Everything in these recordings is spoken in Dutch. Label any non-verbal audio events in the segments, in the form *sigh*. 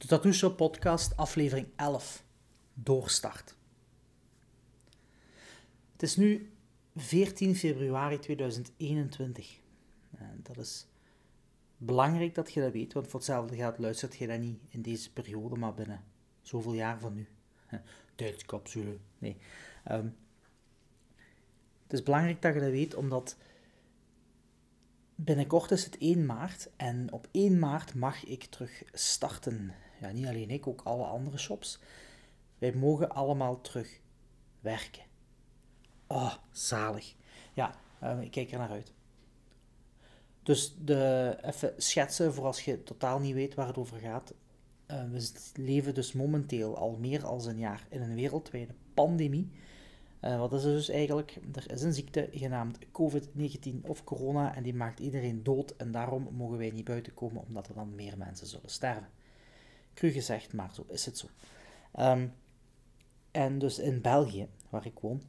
De Tattoo Shop podcast, aflevering 11. Doorstart. Het is nu 14 februari 2021. En dat is belangrijk dat je dat weet, want voor hetzelfde gaat luistert je dat niet in deze periode, maar binnen zoveel jaar van nu. Tijdscapsule. Nee. Ehm, het is belangrijk dat je dat weet, omdat binnenkort is het 1 maart en op 1 maart mag ik terug starten. Ja, niet alleen ik, ook alle andere shops. Wij mogen allemaal terug werken. Oh, zalig. Ja, uh, ik kijk er naar uit. Dus de, even schetsen voor als je totaal niet weet waar het over gaat. Uh, we leven dus momenteel al meer dan een jaar in een wereldwijde pandemie. Uh, wat is er dus eigenlijk? Er is een ziekte genaamd COVID-19 of corona en die maakt iedereen dood en daarom mogen wij niet buiten komen omdat er dan meer mensen zullen sterven. Cru gezegd, maar zo is het zo. Um, en dus in België, waar ik woon,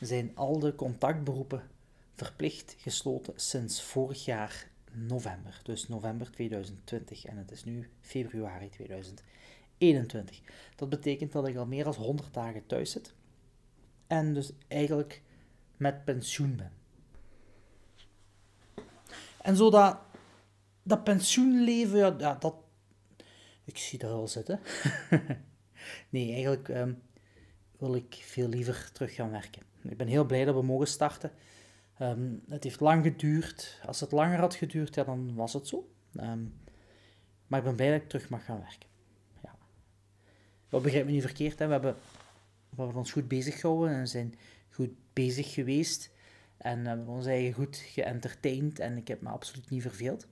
zijn al de contactberoepen verplicht gesloten sinds vorig jaar november. Dus november 2020 en het is nu februari 2021. Dat betekent dat ik al meer dan 100 dagen thuis zit en dus eigenlijk met pensioen ben. En zo dat, dat pensioenleven, ja, dat... Ik zie dat wel zitten. *laughs* nee, eigenlijk ehm, wil ik veel liever terug gaan werken. Ik ben heel blij dat we mogen starten. Um, het heeft lang geduurd. Als het langer had geduurd, ja, dan was het zo. Um, maar ik ben blij dat ik terug mag gaan werken. Ja. Begrijp me niet verkeerd, hè? We hebben we hebben ons goed bezig gehouden en zijn goed bezig geweest. En hebben ons eigen goed geëntertained en ik heb me absoluut niet verveeld.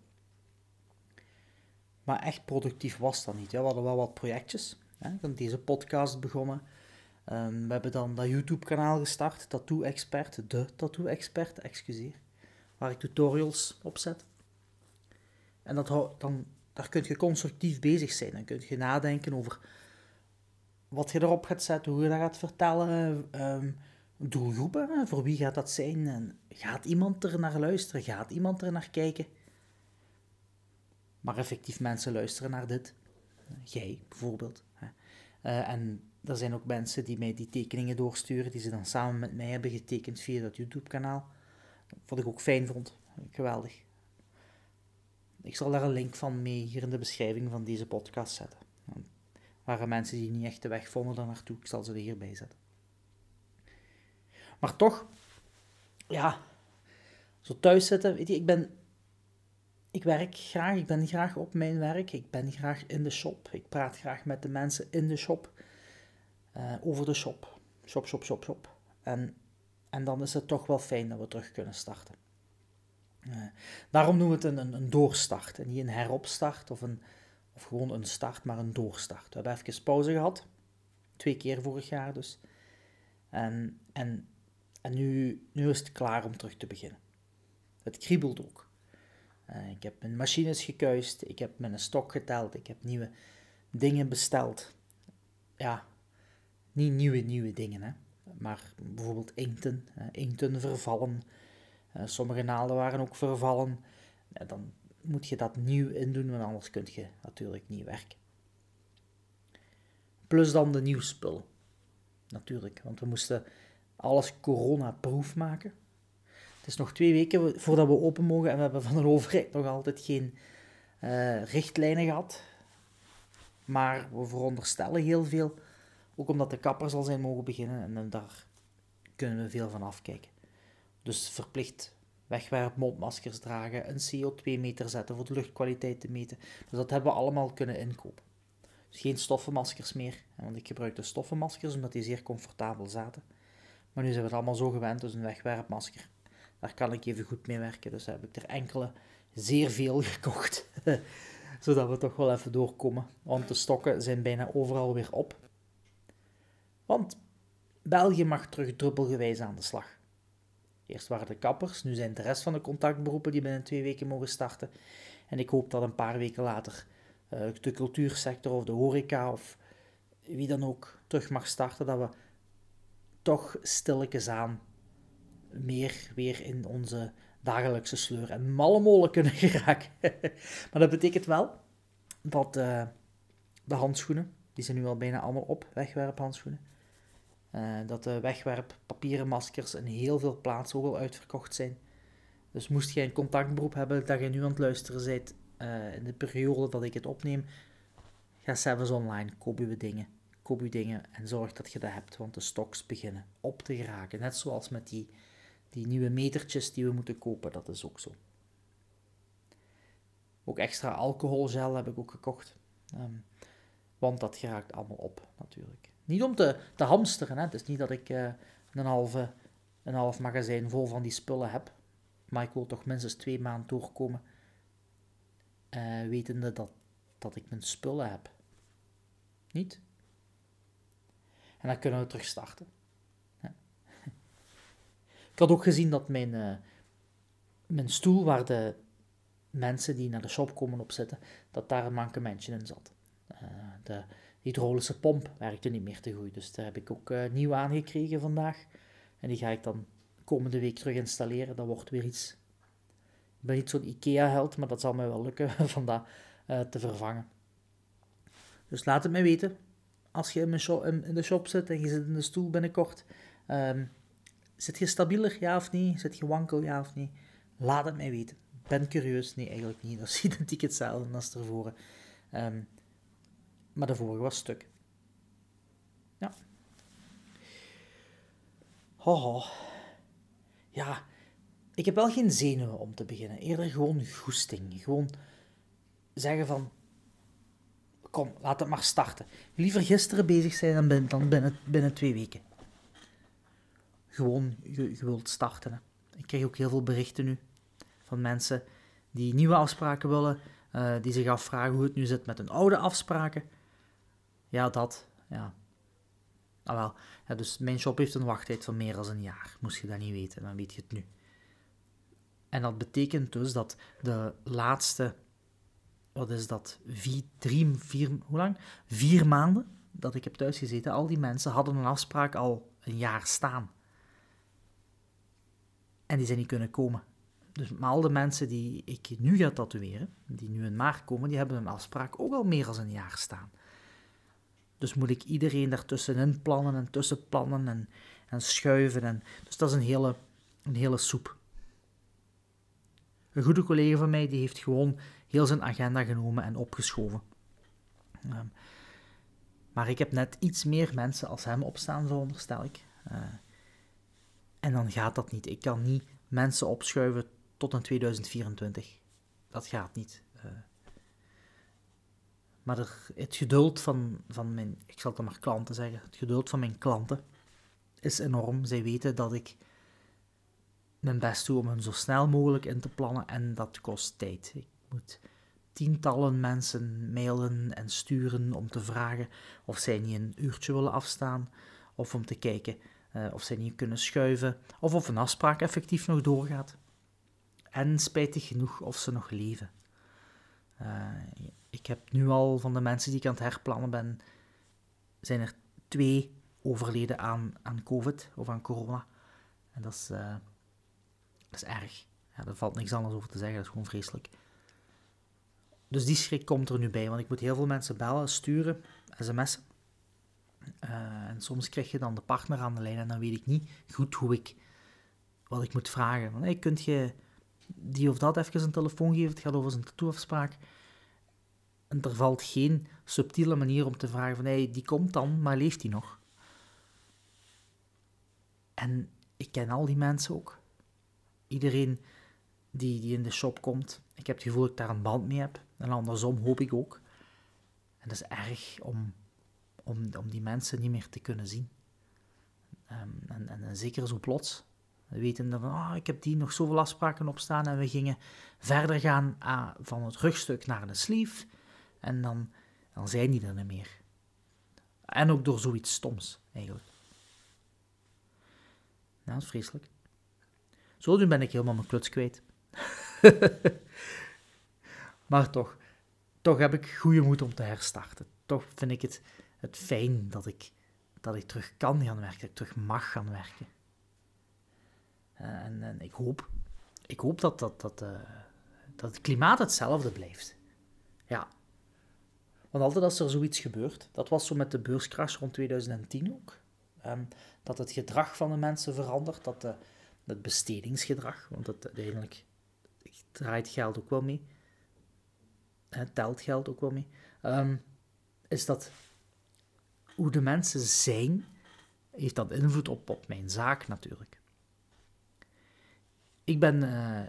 Maar echt productief was dat niet. We hadden wel wat projectjes. Hè. Dan deze podcast begonnen. Um, we hebben dan dat YouTube-kanaal gestart, Tattoo Expert, de Tattoo Expert, excuseer. Waar ik tutorials op zet. En dat, dan, daar kun je constructief bezig zijn. Dan kun je nadenken over wat je erop gaat zetten, hoe je dat gaat vertellen, um, doelgroepen, voor wie gaat dat zijn en gaat iemand er naar luisteren, gaat iemand er naar kijken. Maar effectief mensen luisteren naar dit. Jij bijvoorbeeld. Uh, en er zijn ook mensen die mij die tekeningen doorsturen, die ze dan samen met mij hebben getekend via dat YouTube-kanaal. Wat ik ook fijn vond. Geweldig. Ik zal daar een link van mee hier in de beschrijving van deze podcast zetten waren mensen die niet echt de weg vonden daar naartoe. Ik zal ze er hierbij zetten. Maar toch, ja, zo thuis zitten, weet je, ik ben, ik werk graag, ik ben graag op mijn werk, ik ben graag in de shop, ik praat graag met de mensen in de shop, uh, over de shop, shop, shop, shop, shop. En, en dan is het toch wel fijn dat we terug kunnen starten. Uh, daarom noemen we het een, een, doorstart en niet een heropstart of een, of gewoon een start, maar een doorstart. We hebben even pauze gehad. Twee keer vorig jaar dus. En, en, en nu, nu is het klaar om terug te beginnen. Het kriebelt ook. Uh, ik heb mijn machines gekuist, ik heb mijn stok geteld, ik heb nieuwe dingen besteld. Ja, niet nieuwe, nieuwe dingen, hè. maar bijvoorbeeld inkten. Uh, inkten vervallen. Uh, sommige naalden waren ook vervallen. dan moet je dat nieuw indoen, want anders kun je natuurlijk niet werken. Plus dan de nieuwspul. Natuurlijk, want we moesten alles corona-proof maken. Is nog twee weken voordat we open mogen en we hebben van de overheid nog altijd geen uh, richtlijnen gehad. Maar we veronderstellen heel veel, ook omdat de kappers al zijn mogen beginnen en daar kunnen we veel van afkijken. Dus verplicht wegwerpmondmaskers dragen, een CO2-meter zetten voor de luchtkwaliteit te meten. Dus dat hebben we allemaal kunnen inkopen. Dus geen stoffenmaskers meer, want ik gebruikte stoffenmaskers omdat die zeer comfortabel zaten. Maar nu zijn we het allemaal zo gewend, dus een wegwerpmasker, daar kan ik even goed mee werken. Dus heb ik er enkele, zeer veel *laughs* gekocht, *laughs* zodat we toch wel even doorkomen. Want de stokken zijn bijna overal weer op. Want België mag terug druppelgewijs aan de slag. Eerst waren de kappers, nu zijn de rest van de contactberoepen die binnen twee weken mogen starten. En ik hoop dat een paar weken later uh, de cultuursector of de horeca of wie dan ook terug mag starten, dat we toch stilletjes aan meer weer in onze dagelijkse sleur en malle molen kunnen *laughs* geraken. maar dat betekent wel dat, uh, de handschoenen. Die zijn nu al bijna allemaal op, wegwerphandschoenen. Uh, dat de wegwerppapieren maskers in heel veel plaatsen ook al uitverkocht zijn. Dus moest jij een contactberoep hebben dat je nu aan het luisteren bent uh, in de periode dat ik het opneem, ga zelfs online, koop je dingen. Koop je dingen en zorg dat je dat hebt, want de stocks beginnen op te geraken. Net zoals met die, die nieuwe metertjes die we moeten kopen, dat is ook zo. Ook extra alcoholgel heb ik ook gekocht. Um, want dat geraakt allemaal op, natuurlijk. Niet om te, te hamsteren, hè. het is niet dat ik uh, een, halve, een half magazijn vol van die spullen heb. Maar ik wil toch minstens twee maanden doorkomen. Uh, wetende dat, dat ik mijn spullen heb. Niet? En dan kunnen we terug starten. Ik had ook gezien dat mijn, uh, mijn stoel, waar de mensen die naar de shop komen op zitten, dat daar een mankementje in zat. Uh, de hydraulische pomp werkte niet meer te goed, dus daar heb ik ook uh, nieuw aangekregen vandaag. En die ga ik dan komende week terug installeren. Dat wordt weer iets. Ik ben niet zo'n IKEA-held, maar dat zal mij wel lukken *laughs* van dat te vervangen. Dus laat het mij weten. Als je in, shop, in, de shop zit en je zit in de stoel binnenkort. Um, zit je stabieler, ja of niet? Zit je wankel, ja of niet? Laat het mij weten. Ben curieus. Nee, eigenlijk niet. *laughs* Dat is identiek hetzelfde als ervoor. Um, maar de vorige was stuk. Ja. Hoho. Ja, ik heb wel geen zenuwen om te beginnen. Eerder gewoon goesting. Gewoon zeggen van, kom, laat het maar starten. Liever gisteren bezig zijn dan dan binnen, binnen twee weken. Gewoon, je, wilt starten. Ik krijg ook heel veel berichten nu van mensen die nieuwe afspraken willen, uh, die zich afvragen hoe het nu zit met hun oude afspraken. Ja, dat. Ja. Ah, wel. Ja, dus mijn shop heeft een wachttijd van meer dan een jaar. Moest je dat niet weten, dan weet je het nu. En dat betekent dus dat de laatste, wat is dat, vier, hoe lang? Vier maanden dat ik heb thuisgezeten, al die mensen hadden een afspraak al een jaar staan. En die zijn niet kunnen komen. Dus maar al de mensen die ik nu ga tatoeëren, die nu in maart komen, die hebben een afspraak ook al meer dan een jaar staan. Dus moet ik iedereen daartussenin plannen en tussenplannen en, en schuiven. En, dus dat is een hele, een hele soep. Een goede collega van mij die heeft gewoon heel zijn agenda genomen en opgeschoven. Um, maar ik heb net iets meer mensen als hem opstaan, veronderstel ik. Uh, en dan gaat dat niet. Ik kan niet mensen opschuiven tot in 2024. Dat gaat niet. Uh, maar het geduld van, van mijn, ik zal het maar klanten zeggen, het geduld van mijn klanten is enorm. Zij weten dat ik mijn best doe om hen zo snel mogelijk in te plannen en dat kost tijd. Ik moet tientallen mensen mailen en sturen om te vragen of zij niet een uurtje willen afstaan of om te kijken of zij niet kunnen schuiven of of een afspraak effectief nog doorgaat. En spijtig genoeg of ze nog leven. Uh, ik heb nu al van de mensen die ik aan het herplannen ben, zijn er twee overleden aan, aan COVID of aan corona. En dat is, uh, dat is erg. Ja, daar valt niks anders over te zeggen, dat is gewoon vreselijk. Dus die schrik komt er nu bij, want ik moet heel veel mensen bellen, sturen, sms'en. Uh, en soms krijg je dan de partner aan de lijn en dan weet ik niet goed hoe ik, wat ik moet vragen. Van, hey, kunt je die of dat even een telefoon geven? Het gaat over zijn tattooafspraak. En er valt geen subtiele manier om te vragen van, hey, die komt dan, maar leeft die nog? En ik ken al die mensen ook. Iedereen die, die in de shop komt, ik heb het gevoel dat ik daar een band mee heb. En andersom hoop ik ook. En dat is erg om, om, om die mensen niet meer te kunnen zien. Um, en, en, en, zeker zo plots. We weten dan van, oh, ik heb die nog zoveel afspraken op staan. En we gingen verder gaan uh, van het rugstuk naar de sleeve. En dan, dan zijn die er niet meer. En ook door zoiets stoms, eigenlijk. Nou, dat is vreselijk. Zo, nu ben ik helemaal mijn kluts kwijt. *laughs* maar toch, toch heb ik goede moed om te herstarten. Toch vind ik het, het fijn dat ik, dat ik terug kan gaan werken, dat ik terug mag gaan werken. Uh, en, ik hoop, ik hoop dat, dat, dat, uh, dat het klimaat hetzelfde blijft. Ja, Want altijd als er zoiets gebeurt, dat was zo met de beurscrash rond 2010 ook, ehm, dat het gedrag van de mensen verandert, dat de, het bestedingsgedrag, want het, uiteindelijk draait geld ook wel mee, telt geld ook wel mee, ehm, is dat hoe de mensen zijn, heeft dat invloed op, op mijn zaak natuurlijk. Ik ben uh,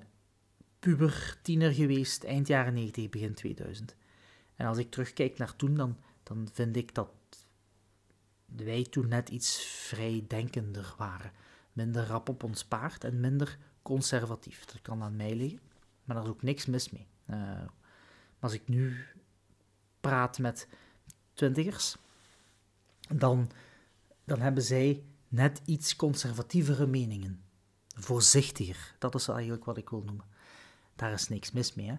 puber, tiener geweest, eind jaren 90, begin 2000. En als ik terugkijk naar toen, dan, dan vind ik dat wij toen net iets vrijdenkender waren. Minder rap op ons paard en minder conservatief. Dat kan aan mij liggen, maar daar is ook niks mis mee. Uh, als ik nu praat met twintigers, dan, dan hebben zij net iets conservatievere meningen. Voorzichtiger, dat is eigenlijk wat ik wil noemen. Daar is niks mis mee, hè.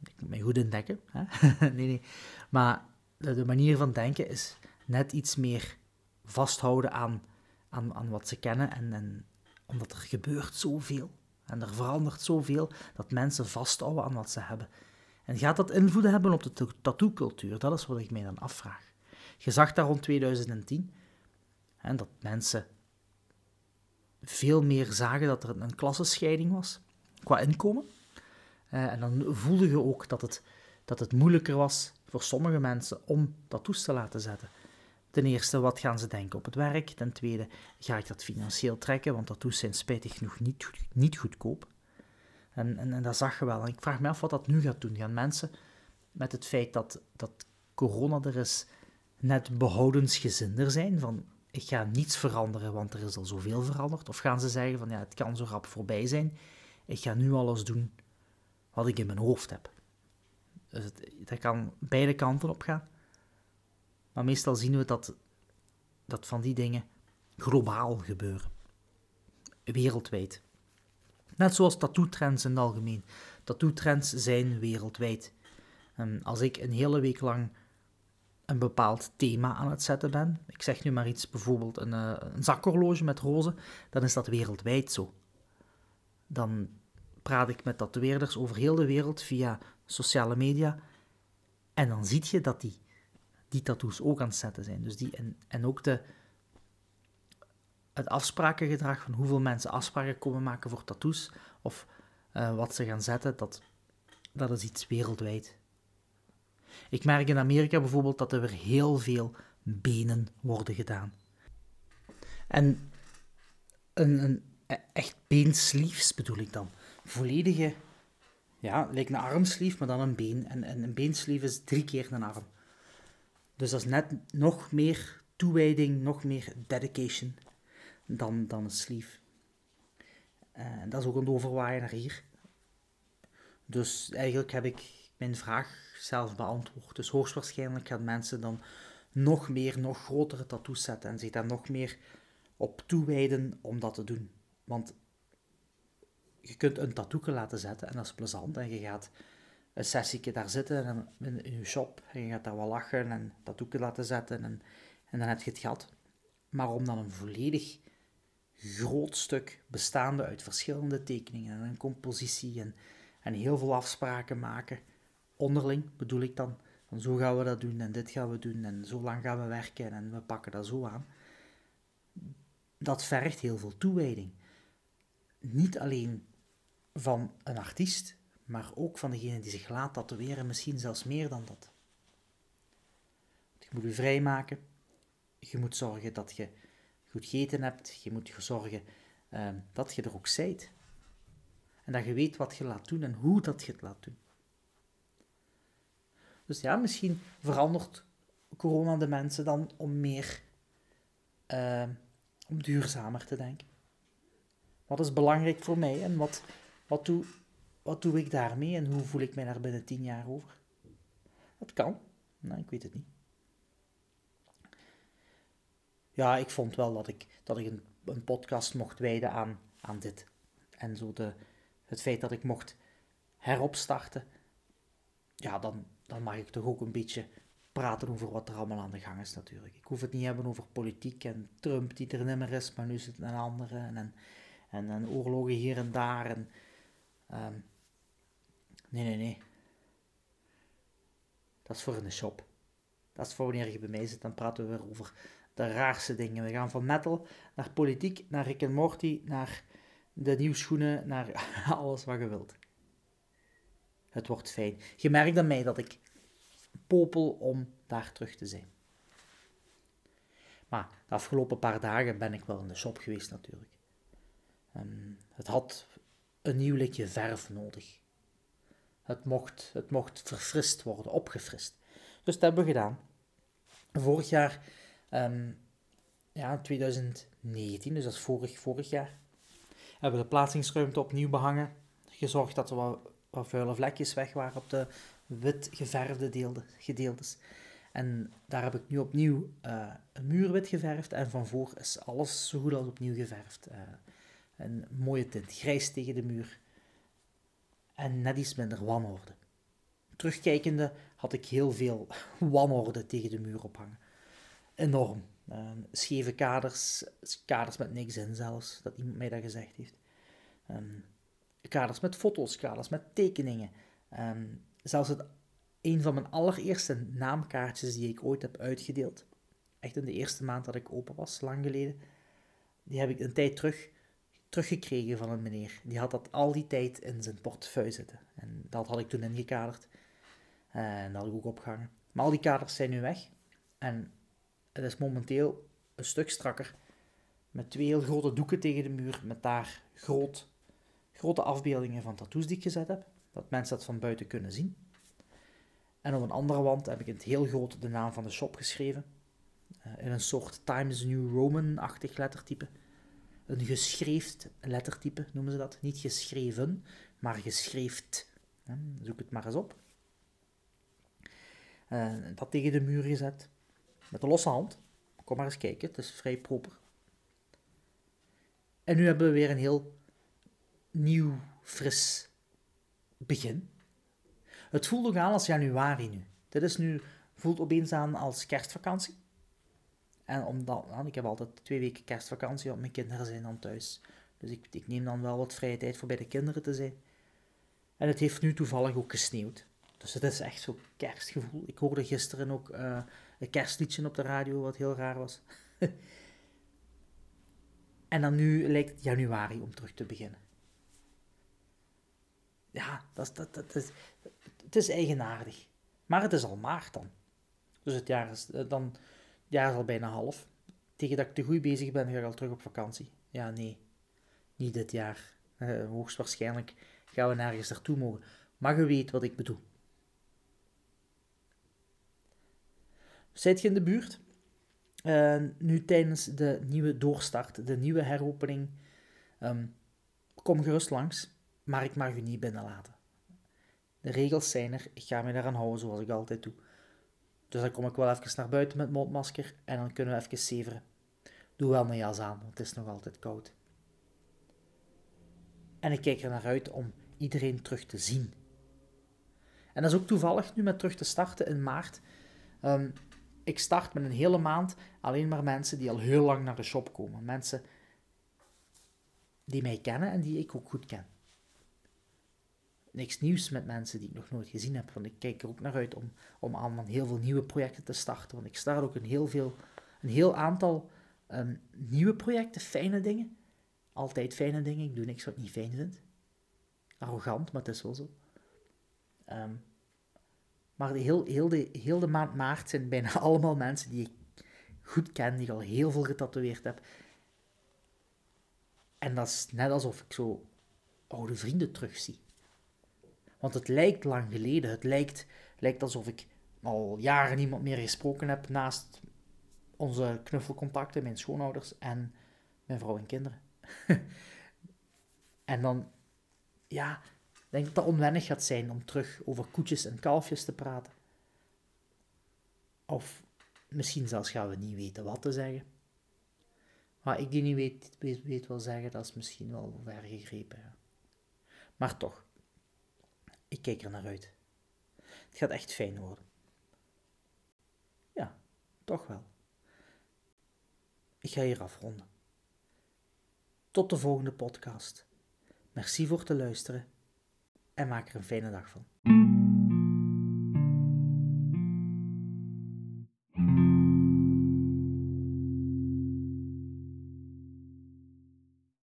Ik moet mij goed indekken, hè. *laughs* nee, nee. Maar de, manier van denken is net iets meer vasthouden aan, aan, aan wat ze kennen. En, en omdat er gebeurt zoveel en er verandert zoveel, dat mensen vasthouden aan wat ze hebben. En gaat dat invloed hebben op de tattoo-cultuur? Dat is wat ik mij dan afvraag. Je zag daar rond 2010 hè, dat mensen veel meer zagen dat er een klassenscheiding was qua inkomen. Uh, en dan voelde je ook dat het, dat het moeilijker was voor sommige mensen om tattoos te laten zetten. Ten eerste, wat gaan ze denken op het werk? Ten tweede, ga ik dat financieel trekken? Want tattoos zijn spijtig genoeg niet, niet goedkoop. En, en, en, dat zag je wel. En ik vraag me af wat dat nu gaat doen. Gaan mensen met het feit dat, dat corona er is, net behoudensgezinder zijn? Van, ik ga niets veranderen, want er is al zoveel veranderd. Of gaan ze zeggen van, ja, het kan zo rap voorbij zijn. Ik ga nu alles doen wat ik in mijn hoofd heb. Dus het, dat kan beide kanten op gaan. Maar meestal zien we dat, dat van die dingen globaal gebeuren. Wereldwijd. Net zoals tattoo-trends in het algemeen. Tattoo-trends zijn wereldwijd. En als ik een hele week lang een bepaald thema aan het zetten ben, ik zeg nu maar iets, bijvoorbeeld een, uh, een zakhorloge met rozen, dan is dat wereldwijd zo. Dan praat ik met tatoeëerders over heel de wereld via sociale media en dan zie je dat die, die tattoos ook aan het zetten zijn. Dus die, en, en ook de, het afsprakengedrag van hoeveel mensen afspraken komen maken voor tattoos of uh, wat ze gaan zetten, dat, dat is iets wereldwijd. Ik merk in Amerika bijvoorbeeld dat er heel veel benen worden gedaan. En een, een e-, echt beensliefs bedoel ik dan. Volledige, ja, lijkt een armslief, maar dan een been. En, en een beenslief is drie keer een arm. Dus dat is net nog meer toewijding, nog meer dedication dan, dan een sleeve. En dat is ook een overwaaien naar hier. Dus eigenlijk heb ik mijn vraag zelf beantwoord. Dus hoogstwaarschijnlijk gaan mensen dan nog meer, nog grotere tattoos zetten en zich daar nog meer op toewijden om dat te doen. Want je kunt een tattoo laten zetten en dat is plezant en je gaat een sessie daar zitten en in, je shop en je gaat daar wel lachen en tattoo laten zetten en, en dan heb je het gehad. Maar om dan een volledig groot stuk bestaande uit verschillende tekeningen en een compositie en, en heel veel afspraken maken. Onderling bedoel ik dan. Van zo gaan we dat doen en dit gaan we doen en zo lang gaan we werken en we pakken dat zo aan. Dat vergt heel veel toewijding. Niet alleen van een artiest, maar ook van degene die zich laat tatoeëren, misschien zelfs meer dan dat. Je moet je vrijmaken. Je moet zorgen dat je goed gegeten hebt. Je moet zorgen ehm, dat je er ook zijt. En dat je weet wat je laat doen en hoe dat je het laat doen. Dus ja, misschien verandert corona de mensen dan om meer, uh, om duurzamer te denken. Wat is belangrijk voor mij en wat, wat, doe, wat doe ik daarmee en hoe voel ik mij daar binnen tien jaar over? Dat kan, nou, ik weet het niet ja, ik vond wel dat ik, dat ik een, een podcast mocht wijden aan, aan dit. En zo de, het feit dat ik mocht heropstarten, ja, dan, dan mag ik toch ook een beetje praten over wat er allemaal aan de gang is natuurlijk. Ik hoef het niet hebben over politiek en Trump die er nimmer is, maar nu het een andere en, en, en, en oorlogen hier en daar. En, um, nee, nee, nee. Dat is voor in de shop. Dat is voor wanneer je bij mij zit, dan praten we weer over de raarste dingen. We gaan van metal naar politiek, naar Rick en Morty, naar de nieuwschoenen, naar *laughs* alles wat je wilt. Het wordt fijn. Je merkt aan mij dat ik popel om daar terug te zijn. Maar de afgelopen paar dagen ben ik wel in de shop geweest natuurlijk. Um, het had een nieuw likje verf nodig. Het mocht, het mocht verfrist worden, opgefrist. Dus dat hebben we gedaan. Vorig jaar, um, ja, 2019, dus dat is vorig, vorig jaar, hebben we de plaatsingsruimte opnieuw behangen. Gezorgd dat wat, wat vuile vlekjes weg waren op de wit geverfde gedeeltes. En daar heb ik nu opnieuw uh, een muur wit geverfd en van voor is alles zo goed als opnieuw geverfd. Uh, een mooie tint, grijs tegen de muur. En net iets minder wanorde. Terugkijkende had ik heel veel *laughs* wanorde tegen de muur ophangen. Enorm. Uh, scheve kaders, kaders met niks in zelfs, dat iemand mij dat gezegd heeft. Um, kaders met foto's, kaders met tekeningen. Um, zelfs het, een van mijn allereerste naamkaartjes die ik ooit heb uitgedeeld, echt in de eerste maand dat ik open was, lang geleden, die heb ik een tijd terug teruggekregen van een meneer. Die had dat al die tijd in zijn portefeuille zitten. En dat had ik toen ingekaderd. En dat had ik ook opgehangen. Maar al die kaders zijn nu weg. En het is momenteel een stuk strakker. Met twee heel grote doeken tegen de muur. Met daar groot, grote afbeeldingen van tattoos die ik gezet heb. Dat mensen dat van buiten kunnen zien. En op een andere wand heb ik in het heel groot de naam van de shop geschreven. Uh, in een soort Times New Roman-achtig lettertype. Een geschreefd lettertype noemen ze dat. Niet geschreven, maar geschreefd. Zoek het maar eens op. Uh, dat tegen de muur gezet. Met een losse hand. Kom maar eens kijken, het is vrij proper. En nu hebben we weer een heel nieuw, fris begin. Het voelt ook aan als januari nu. Dit is nu, voelt opeens aan als kerstvakantie. En omdat, ik heb altijd twee weken kerstvakantie, want mijn kinderen zijn dan thuis. Dus ik, neem dan wel wat vrije tijd voor bij de kinderen te zijn. En het heeft nu toevallig ook gesneeuwd. Dus het is echt zo'n kerstgevoel. Ik hoorde gisteren ook uh, een kerstliedje op de radio, wat heel raar was. *laughs* en dan nu lijkt het januari om terug te beginnen. Ja, dat, dat, dat, het is eigenaardig. Maar het is al maart dan. Dus het jaar is eh, dan jaar is al bijna half. Tegen dat ik te goed bezig ben, ga ik al terug op vakantie. Ja, nee. Niet dit jaar. Uh, hoogstwaarschijnlijk gaan we nergens naartoe mogen. Maar je weet wat ik bedoel. Zit je in de buurt? Uh, nu tijdens de nieuwe doorstart, de nieuwe heropening. Um, kom gerust langs, maar ik mag u niet binnenlaten. De regels zijn er, ik ga me daaraan houden zoals ik altijd doe. Dus dan kom ik wel even naar buiten met mondmasker en dan kunnen we even zeveren. Doe wel mijn jas aan, want het is nog altijd koud. En ik kijk er naar uit om iedereen terug te zien. En dat is ook toevallig nu met terug te starten in maart. Um, ik start met een hele maand alleen maar mensen die al heel lang naar de shop komen. Mensen die mij kennen en die ik ook goed ken niks nieuws met mensen die ik nog nooit gezien heb. Want ik kijk er ook naar uit om, om aan heel veel nieuwe projecten te starten. Want ik start ook een heel, veel, een heel aantal um, nieuwe projecten, fijne dingen. Altijd fijne dingen. Ik doe niks wat ik niet fijn vind. Arrogant, maar het is wel zo. Um, maar de heel, heel, de, heel de maand maart zijn bijna *laughs* allemaal mensen die ik goed ken, die ik al heel veel getatoeëerd heb. En dat is net alsof ik zo oude vrienden terugzie. Want het lijkt lang geleden. Het lijkt, lijkt alsof ik al jaren niemand meer gesproken heb naast onze knuffelcontacten, mijn schoonouders en mijn vrouw en kinderen. *laughs* en dan, ja, denk dat het onwennig gaat zijn om terug over koetjes en kalfjes te praten. Of misschien zelfs gaan we niet weten wat te zeggen. Maar ik die niet weet, weet, wel zeggen, dat is misschien wel ver gegrepen. Maar toch, ik kijk er naar uit. Het gaat echt fijn worden. Ja, toch wel. Ik ga hier afronden. Tot de volgende podcast. Merci voor te luisteren en maak er een fijne dag van.